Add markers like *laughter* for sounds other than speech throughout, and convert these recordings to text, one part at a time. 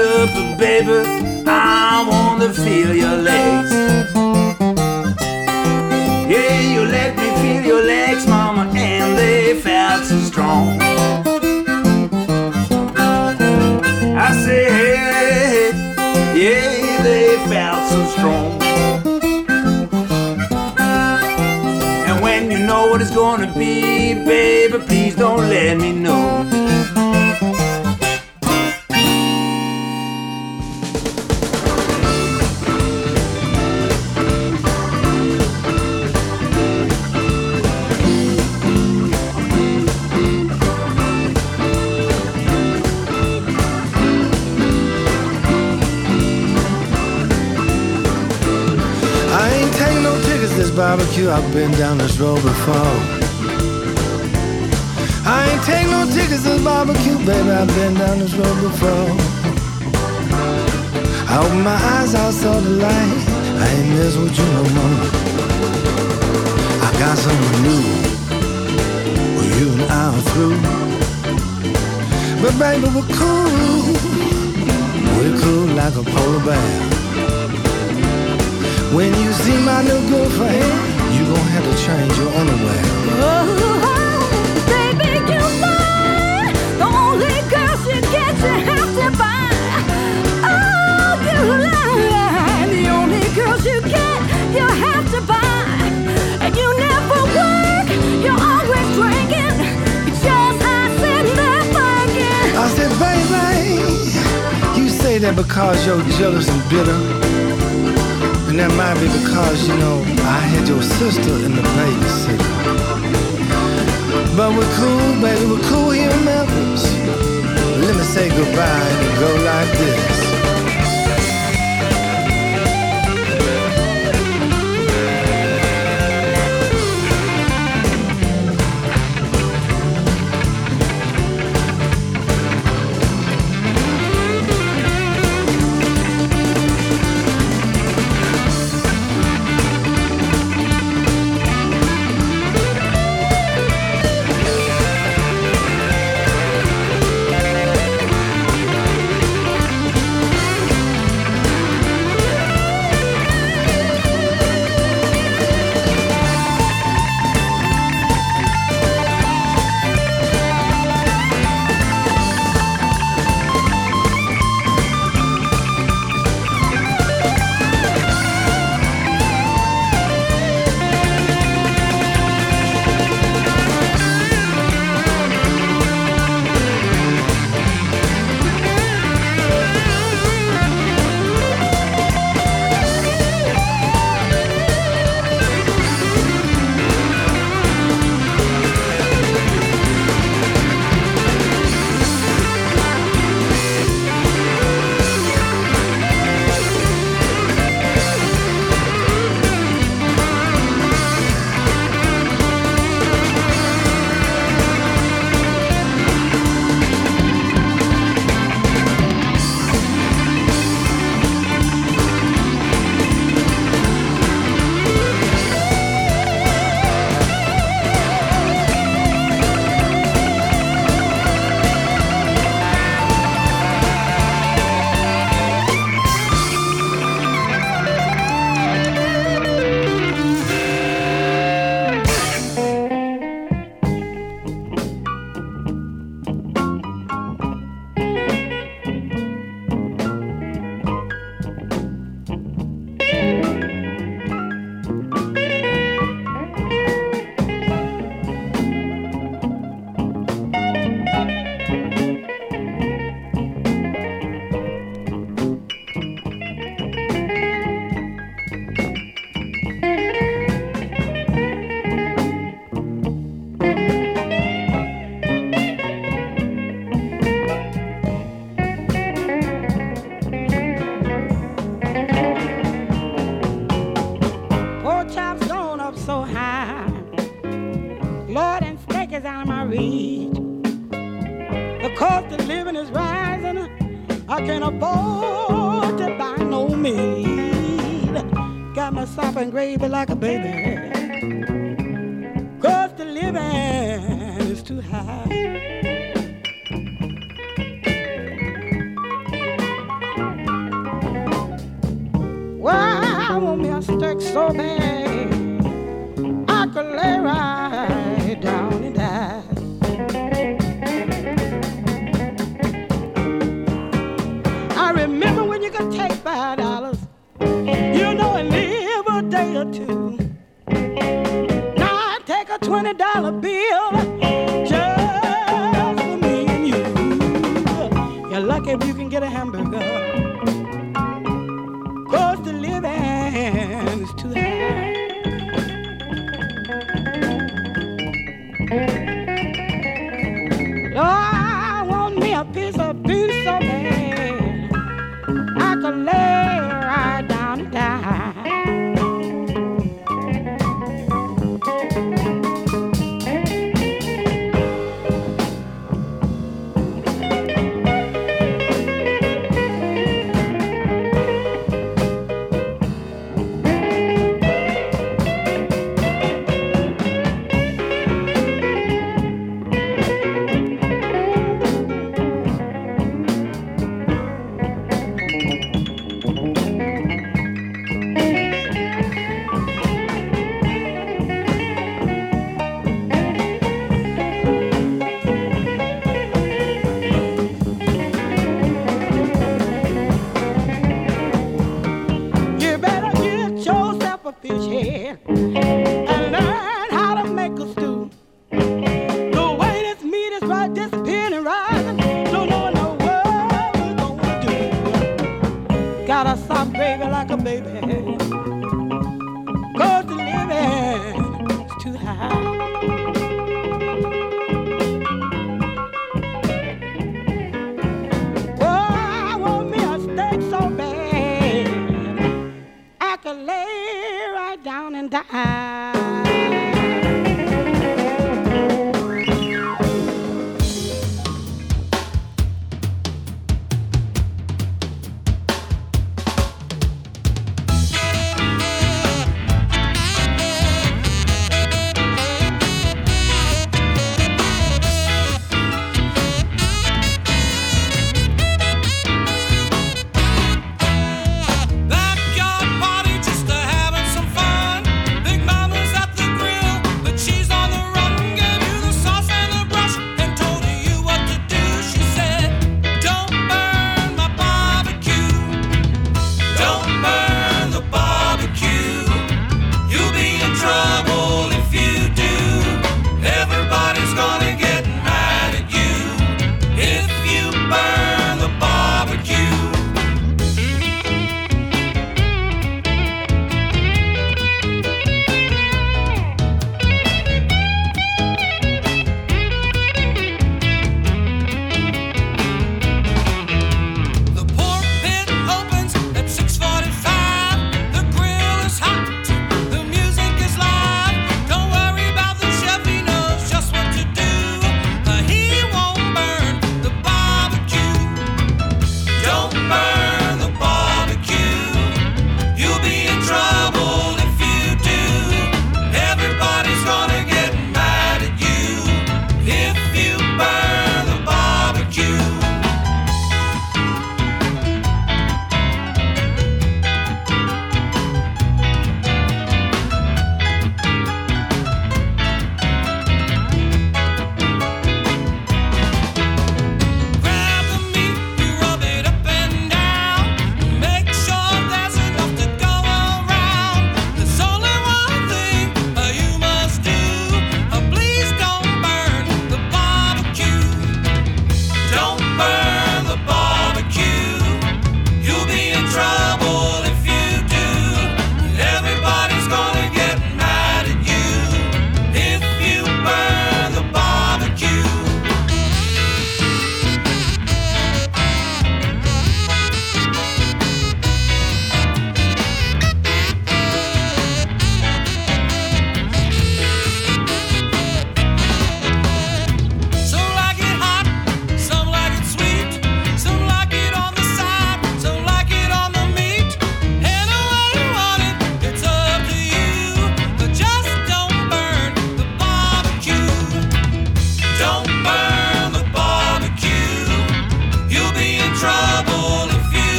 My supper, baby, I want to feel your legs. Yeah, you let me feel your legs, mama, and they felt so strong. I say, hey, yeah, they felt so strong. And when you know what it's gonna be, baby, please don't let me know. This barbecue. I've been down this road before. I ain't taking no tickets this barbecue, baby. I've been down this road before. I opened my eyes, I saw the light. I ain't mess with you no more. I got something new. Well, you and I are through. But baby, we're cool. We're cool like a polar bear. When you see my new girlfriend, you gon' have to change your underwear. Oh, baby, you lie. The only girl she gets, you have to buy. Oh, you lie. The only girl you get, you have to buy. And you never work, you're always drinking. You just hot sitting there thinking. I said, baby, you say that because you're jealous and bitter. And that might be because, you know, I had your sister in the babysitter. But we're cool, baby, we're cool here in Memphis. Let me say goodbye and go like this.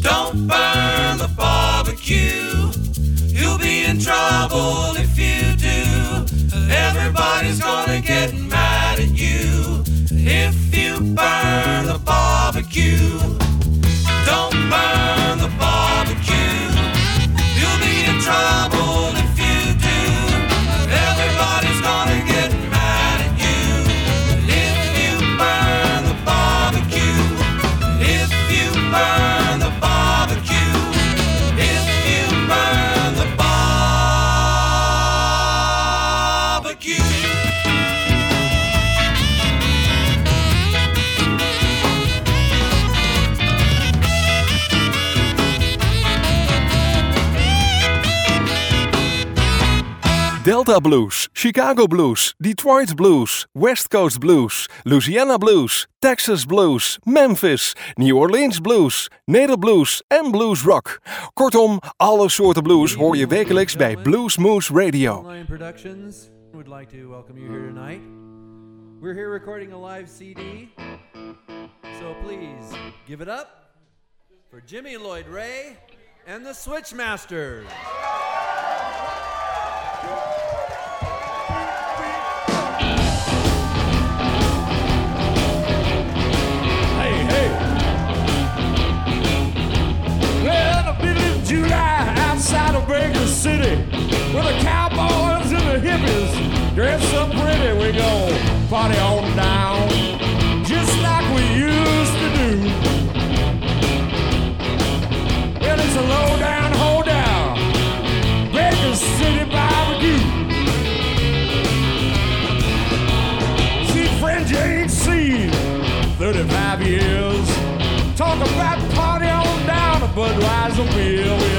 Don't burn the barbecue. You'll be in trouble if you do. Everybody's gonna get mad at you if you burn the barbecue. Delta Blues, Chicago Blues, Detroit Blues, West Coast Blues, Louisiana Blues, Texas Blues, Memphis, New Orleans Blues, Neder Blues en Blues Rock. Kortom, alle soorten blues hoor je wekelijks bij Blues Moose Radio. Productions would like to welcome you here tonight. We're here recording a live CD, so please give it up for Jimmy Lloyd Ray and the Switchmasters. July outside of Baker City, where the cowboys and the hippies dress up pretty, we go party on down, just like we used to do. Well, it's a low down, Budweiser Mill.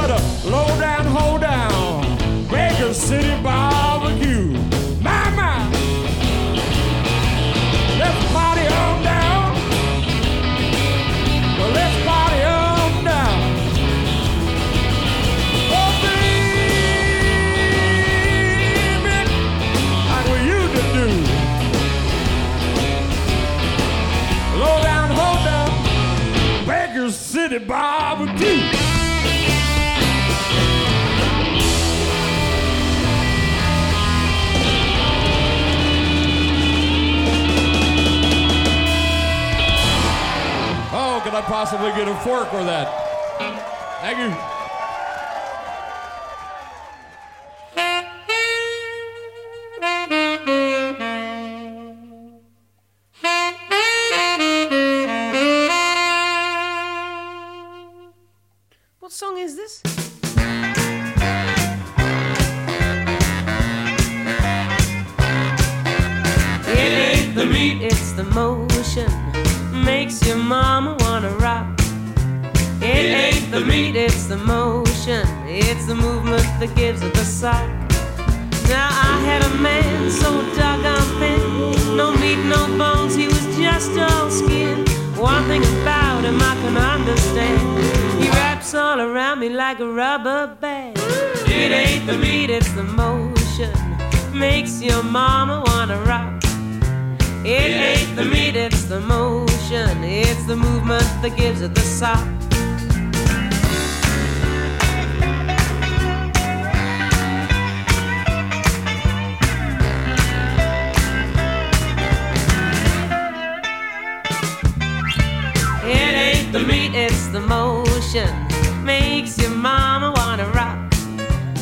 But a low down, down, I possibly get a fork with that? Thank you. What song is this? It ain't the meat, it's the motion. Makes your mama wanna rock. It ain't the meat, it's the motion. It's the movement that gives it the sock. Now I had a man so doggone thin. No meat, no bones, he was just all skin. One thing about him I can understand. He wraps all around me like a rubber band. It ain't the meat, it's the motion. Makes your mama wanna rock. It ain't the meat, it's the motion. It's the movement that gives it the sop. It ain't the meat, it's the motion. Makes your mama wanna rock.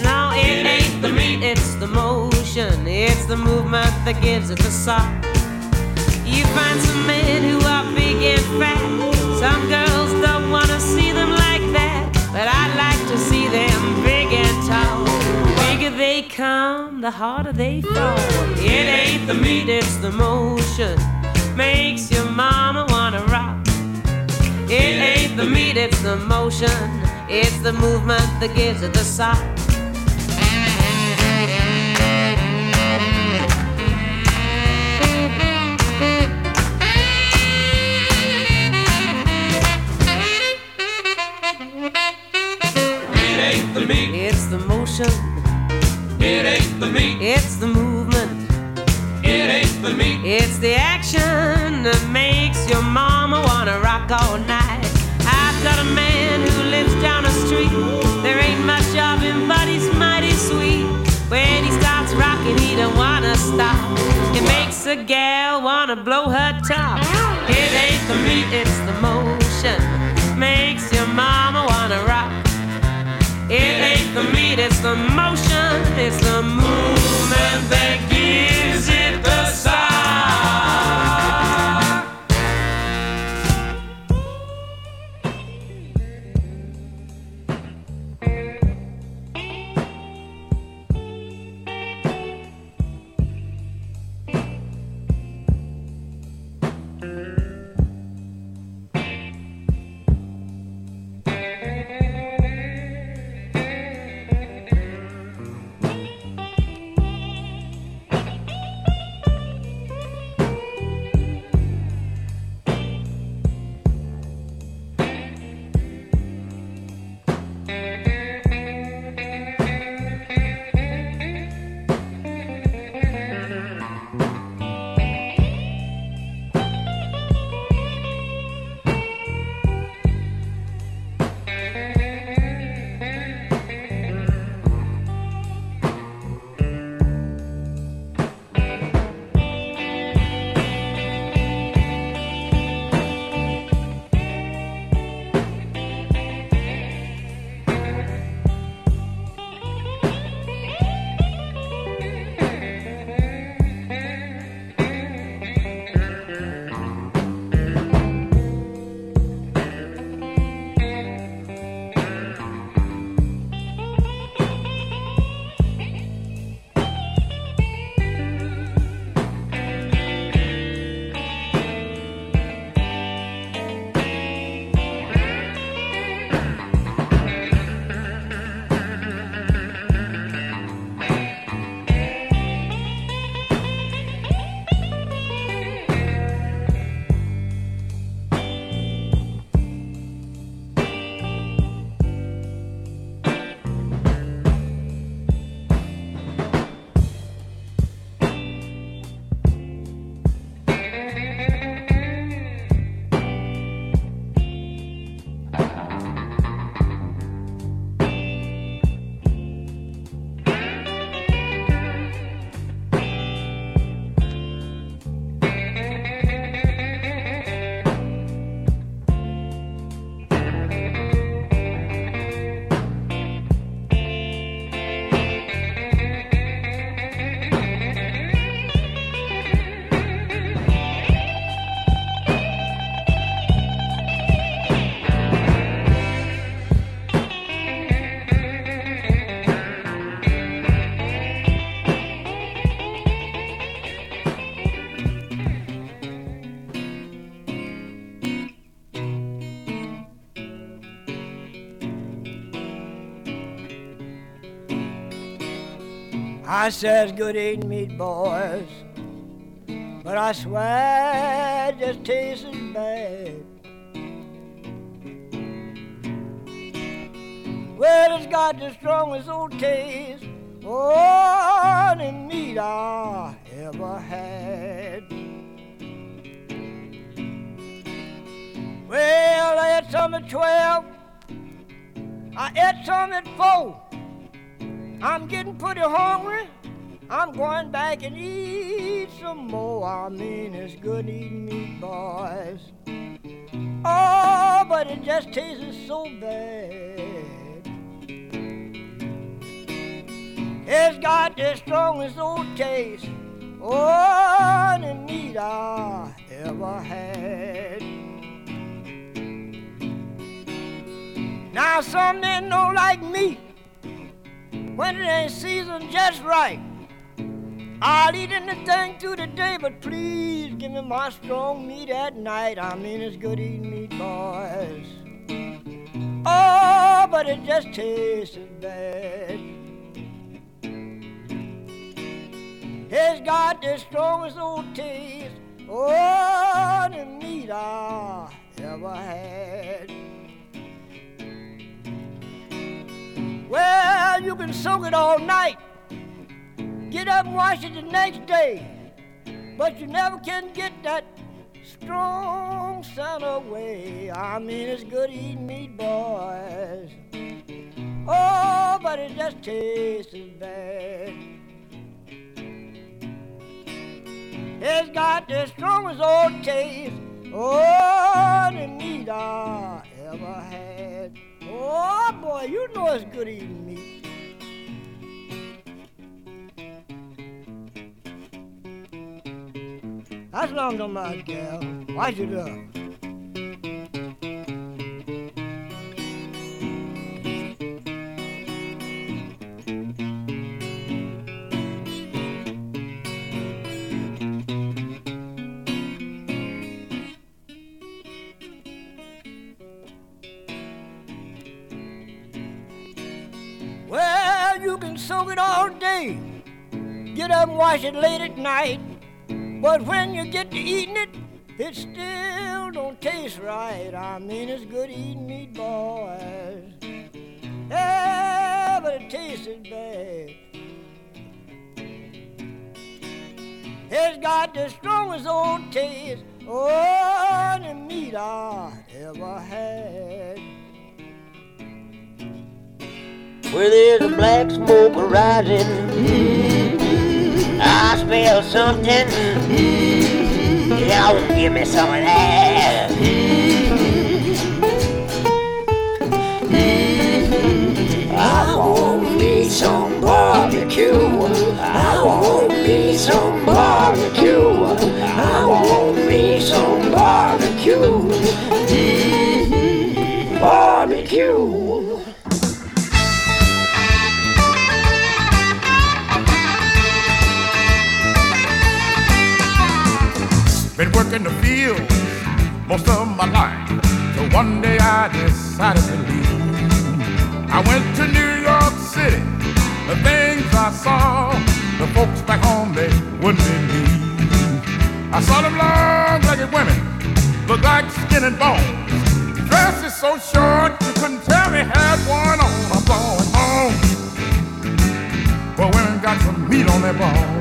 No, it ain't the meat, it's the motion. It's the movement that gives it the sop the harder they fall. It ain't the meat, it's the motion. Makes your mama wanna rock. It ain't the meat, it's the motion. It's the movement that gives it the sock. The meat, It's the motion, it ain't the meat, it's the movement, it ain't the meat. it's the action that makes your mama wanna rock all night. I've got a man who lives down the street. There ain't much of him, but he's mighty sweet. When he starts rocking, he don't wanna stop. It makes a gal wanna blow her top. It ain't the meat, it's the motion. It ain't the meat, it's the motion, it's the movement I says good eating meat, boys, but I swear it just tastes as bad. Well, it's got the strongest old taste, oh, the meat I ever had. Well, I ate some at 12, I ate some at 4. I'm getting pretty hungry. I'm going back and eat some more. I mean, it's good eating meat, boys. Oh, but it just tastes so bad. It's got the strongest old taste. Oh, the meat I ever had. Now some men don't like meat when it ain't seasoned just right. I'll eat anything through the day, but please give me my strong meat at night. I mean, it's good eating meat, boys. Oh, but it just tastes bad. It's got the strongest old taste. Oh, the meat I ever had. Well, you can soak it all night. Get up and wash it the next day. But you never can get that strong scent away. I mean, it's good eating meat, boys. Oh, but it just tastes bad. It's got the strongest old taste. Oh, the meat I ever had. Oh, boy, you know it's good eating meat. That's long to my gal. Wash it up. Well, you can soak it all day. Get up and wash it late at night. But when you get to eating it, it still don't taste right. I mean, it's good eating meat, boys. Yeah, but it tasted bad. It's got the strongest old taste. Oh, the meat I ever had. Where there's a black smoke rising, I smell something. Y'all oh, give me some of that. I want me some barbecue. I want me some barbecue. I want me some barbecue. Barbecue. Been working the field most of my life. So one day I decided to leave. I went to New York City. The things I saw, the folks back home they wouldn't believe. I saw them long-legged women, look like skin and bones. Dresses so short you couldn't tell me had one on. I'm going home. But women got some meat on their bones.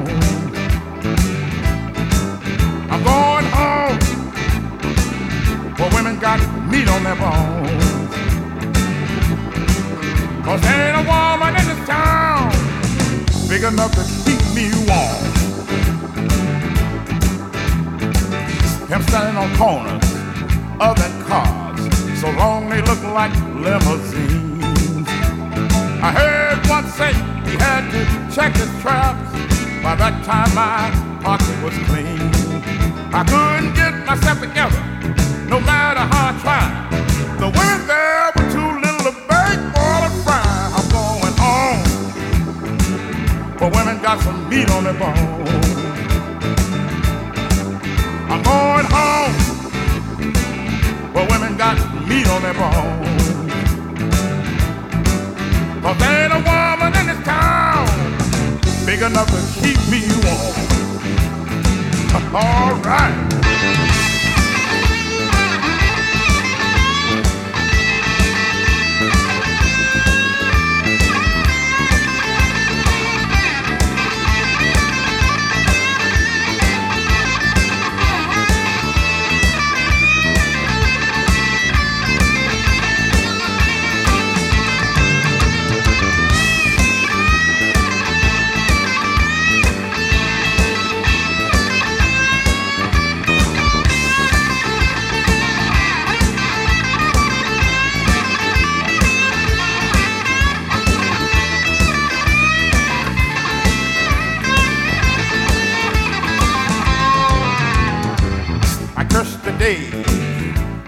I'm going on their bones. Cause there ain't a woman in this town big enough to keep me warm. Him standing on corners of that cars, so long they look like limousines. I heard one say he had to check his traps. By that time my pocket was clean. I couldn't get myself together, no matter how I tried. Got some meat on their bones. I'm going home, but women got meat on their bones. Cause there ain't a woman in this town big enough to keep me warm. *laughs* All right.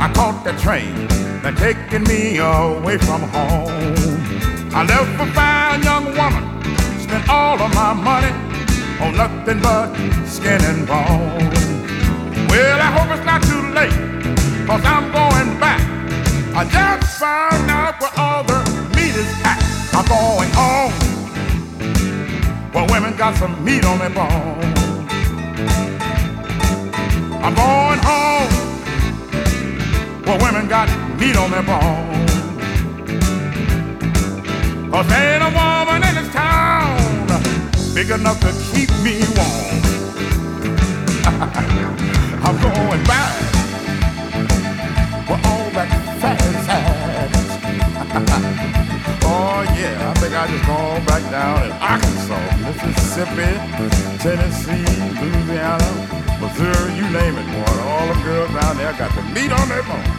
I caught the train that taking me away from home. I left a fine young woman, spent all of my money on nothing but skin and bone. Well, I hope it's not too late, cause I'm going back. I just found out where all the meat is at. I'm going home, where women got some meat on their bone. I'm going home, where women got meat on their bone. Cause ain't a woman in this town big enough to keep me warm. *laughs* I'm going back where all that fat at. *laughs* oh yeah, I think I just go back down in Arkansas, Mississippi, Tennessee, Louisiana, Missouri, you name it, boy. All the girls down there got the meat on their bone.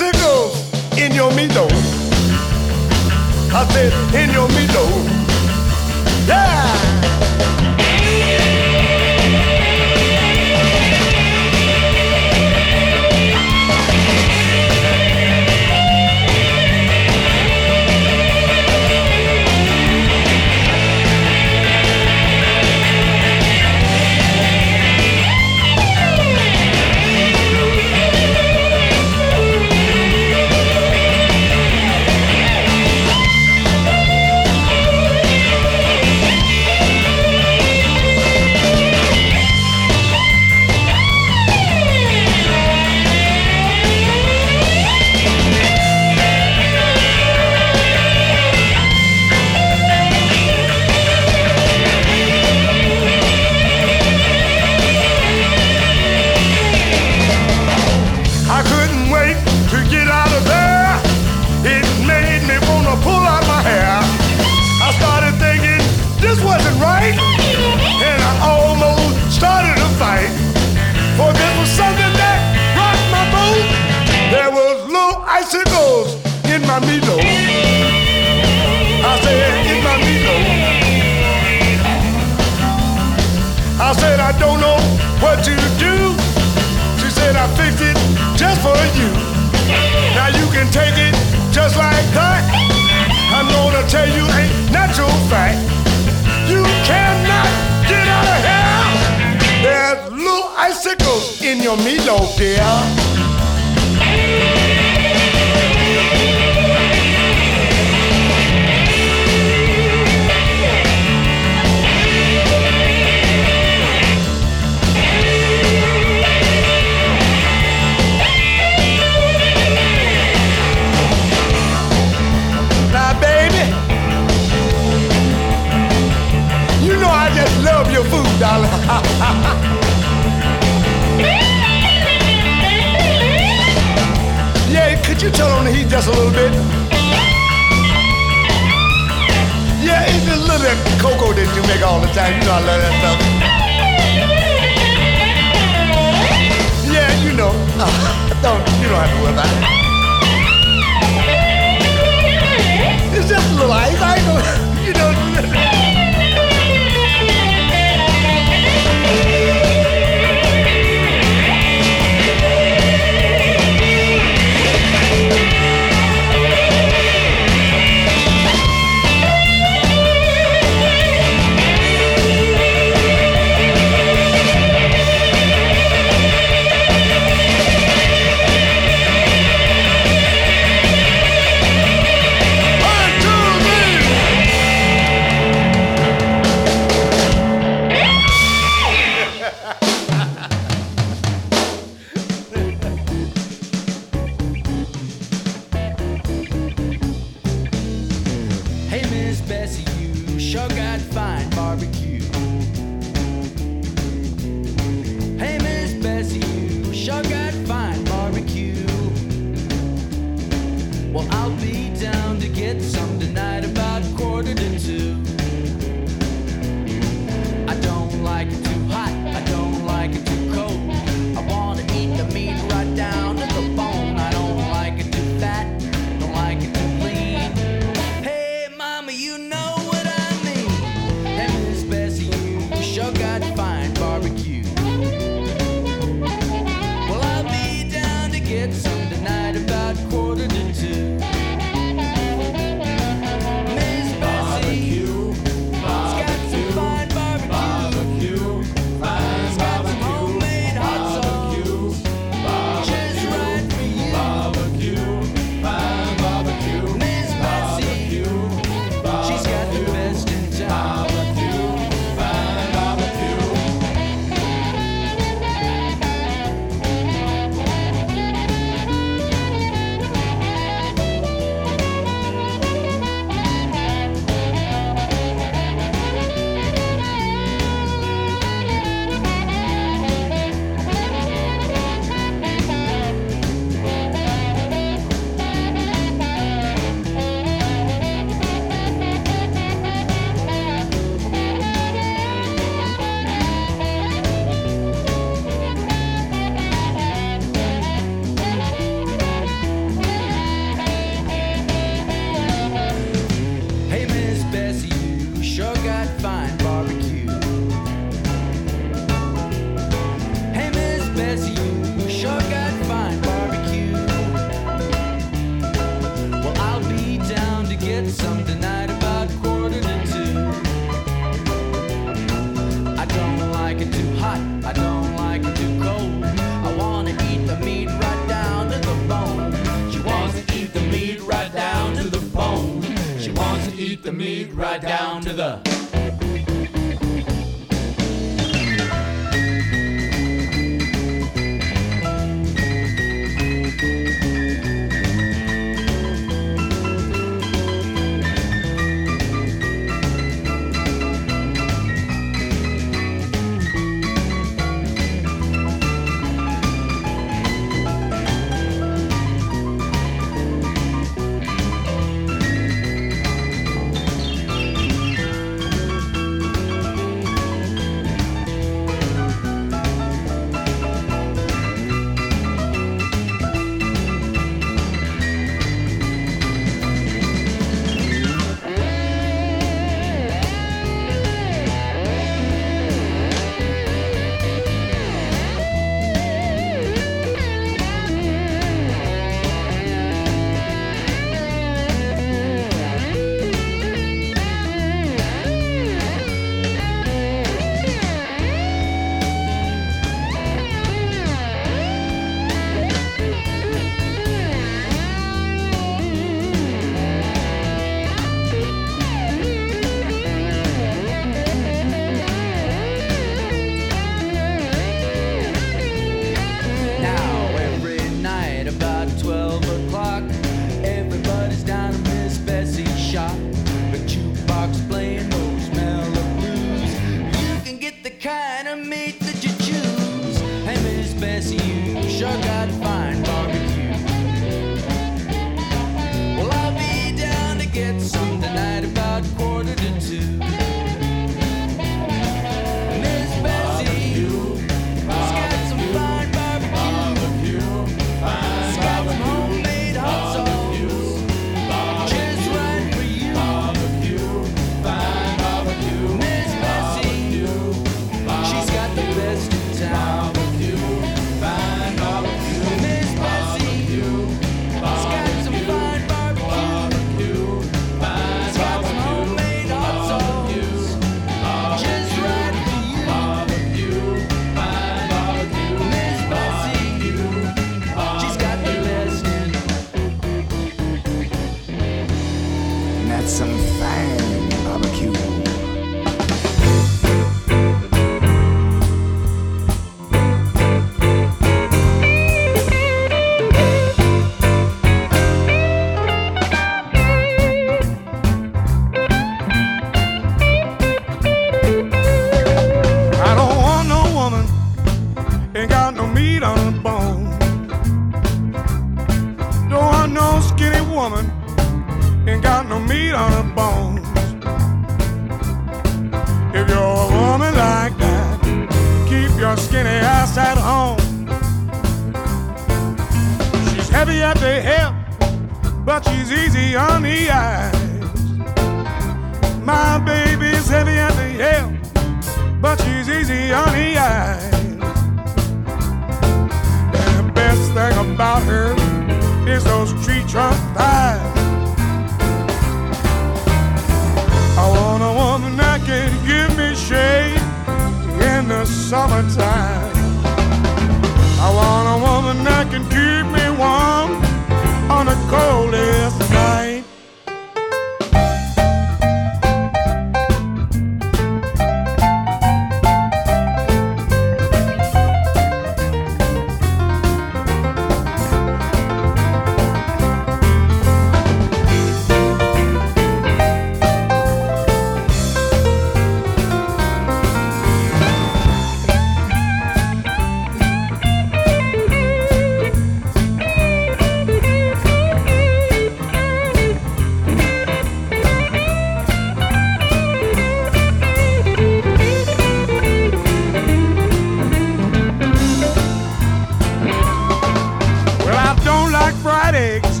Eggs,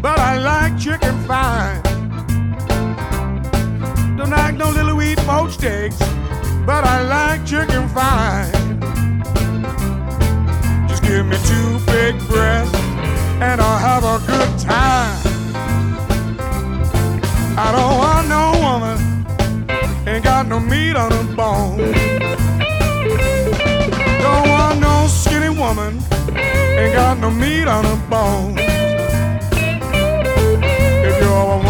but I like chicken fine. Don't like no little wheat poached eggs, but I like chicken fine. Just give me two big breasts, and I'll have a good time. I don't want no woman, ain't got no meat on her bone. Don't want no skinny woman ain't got no meat on her bones. If you're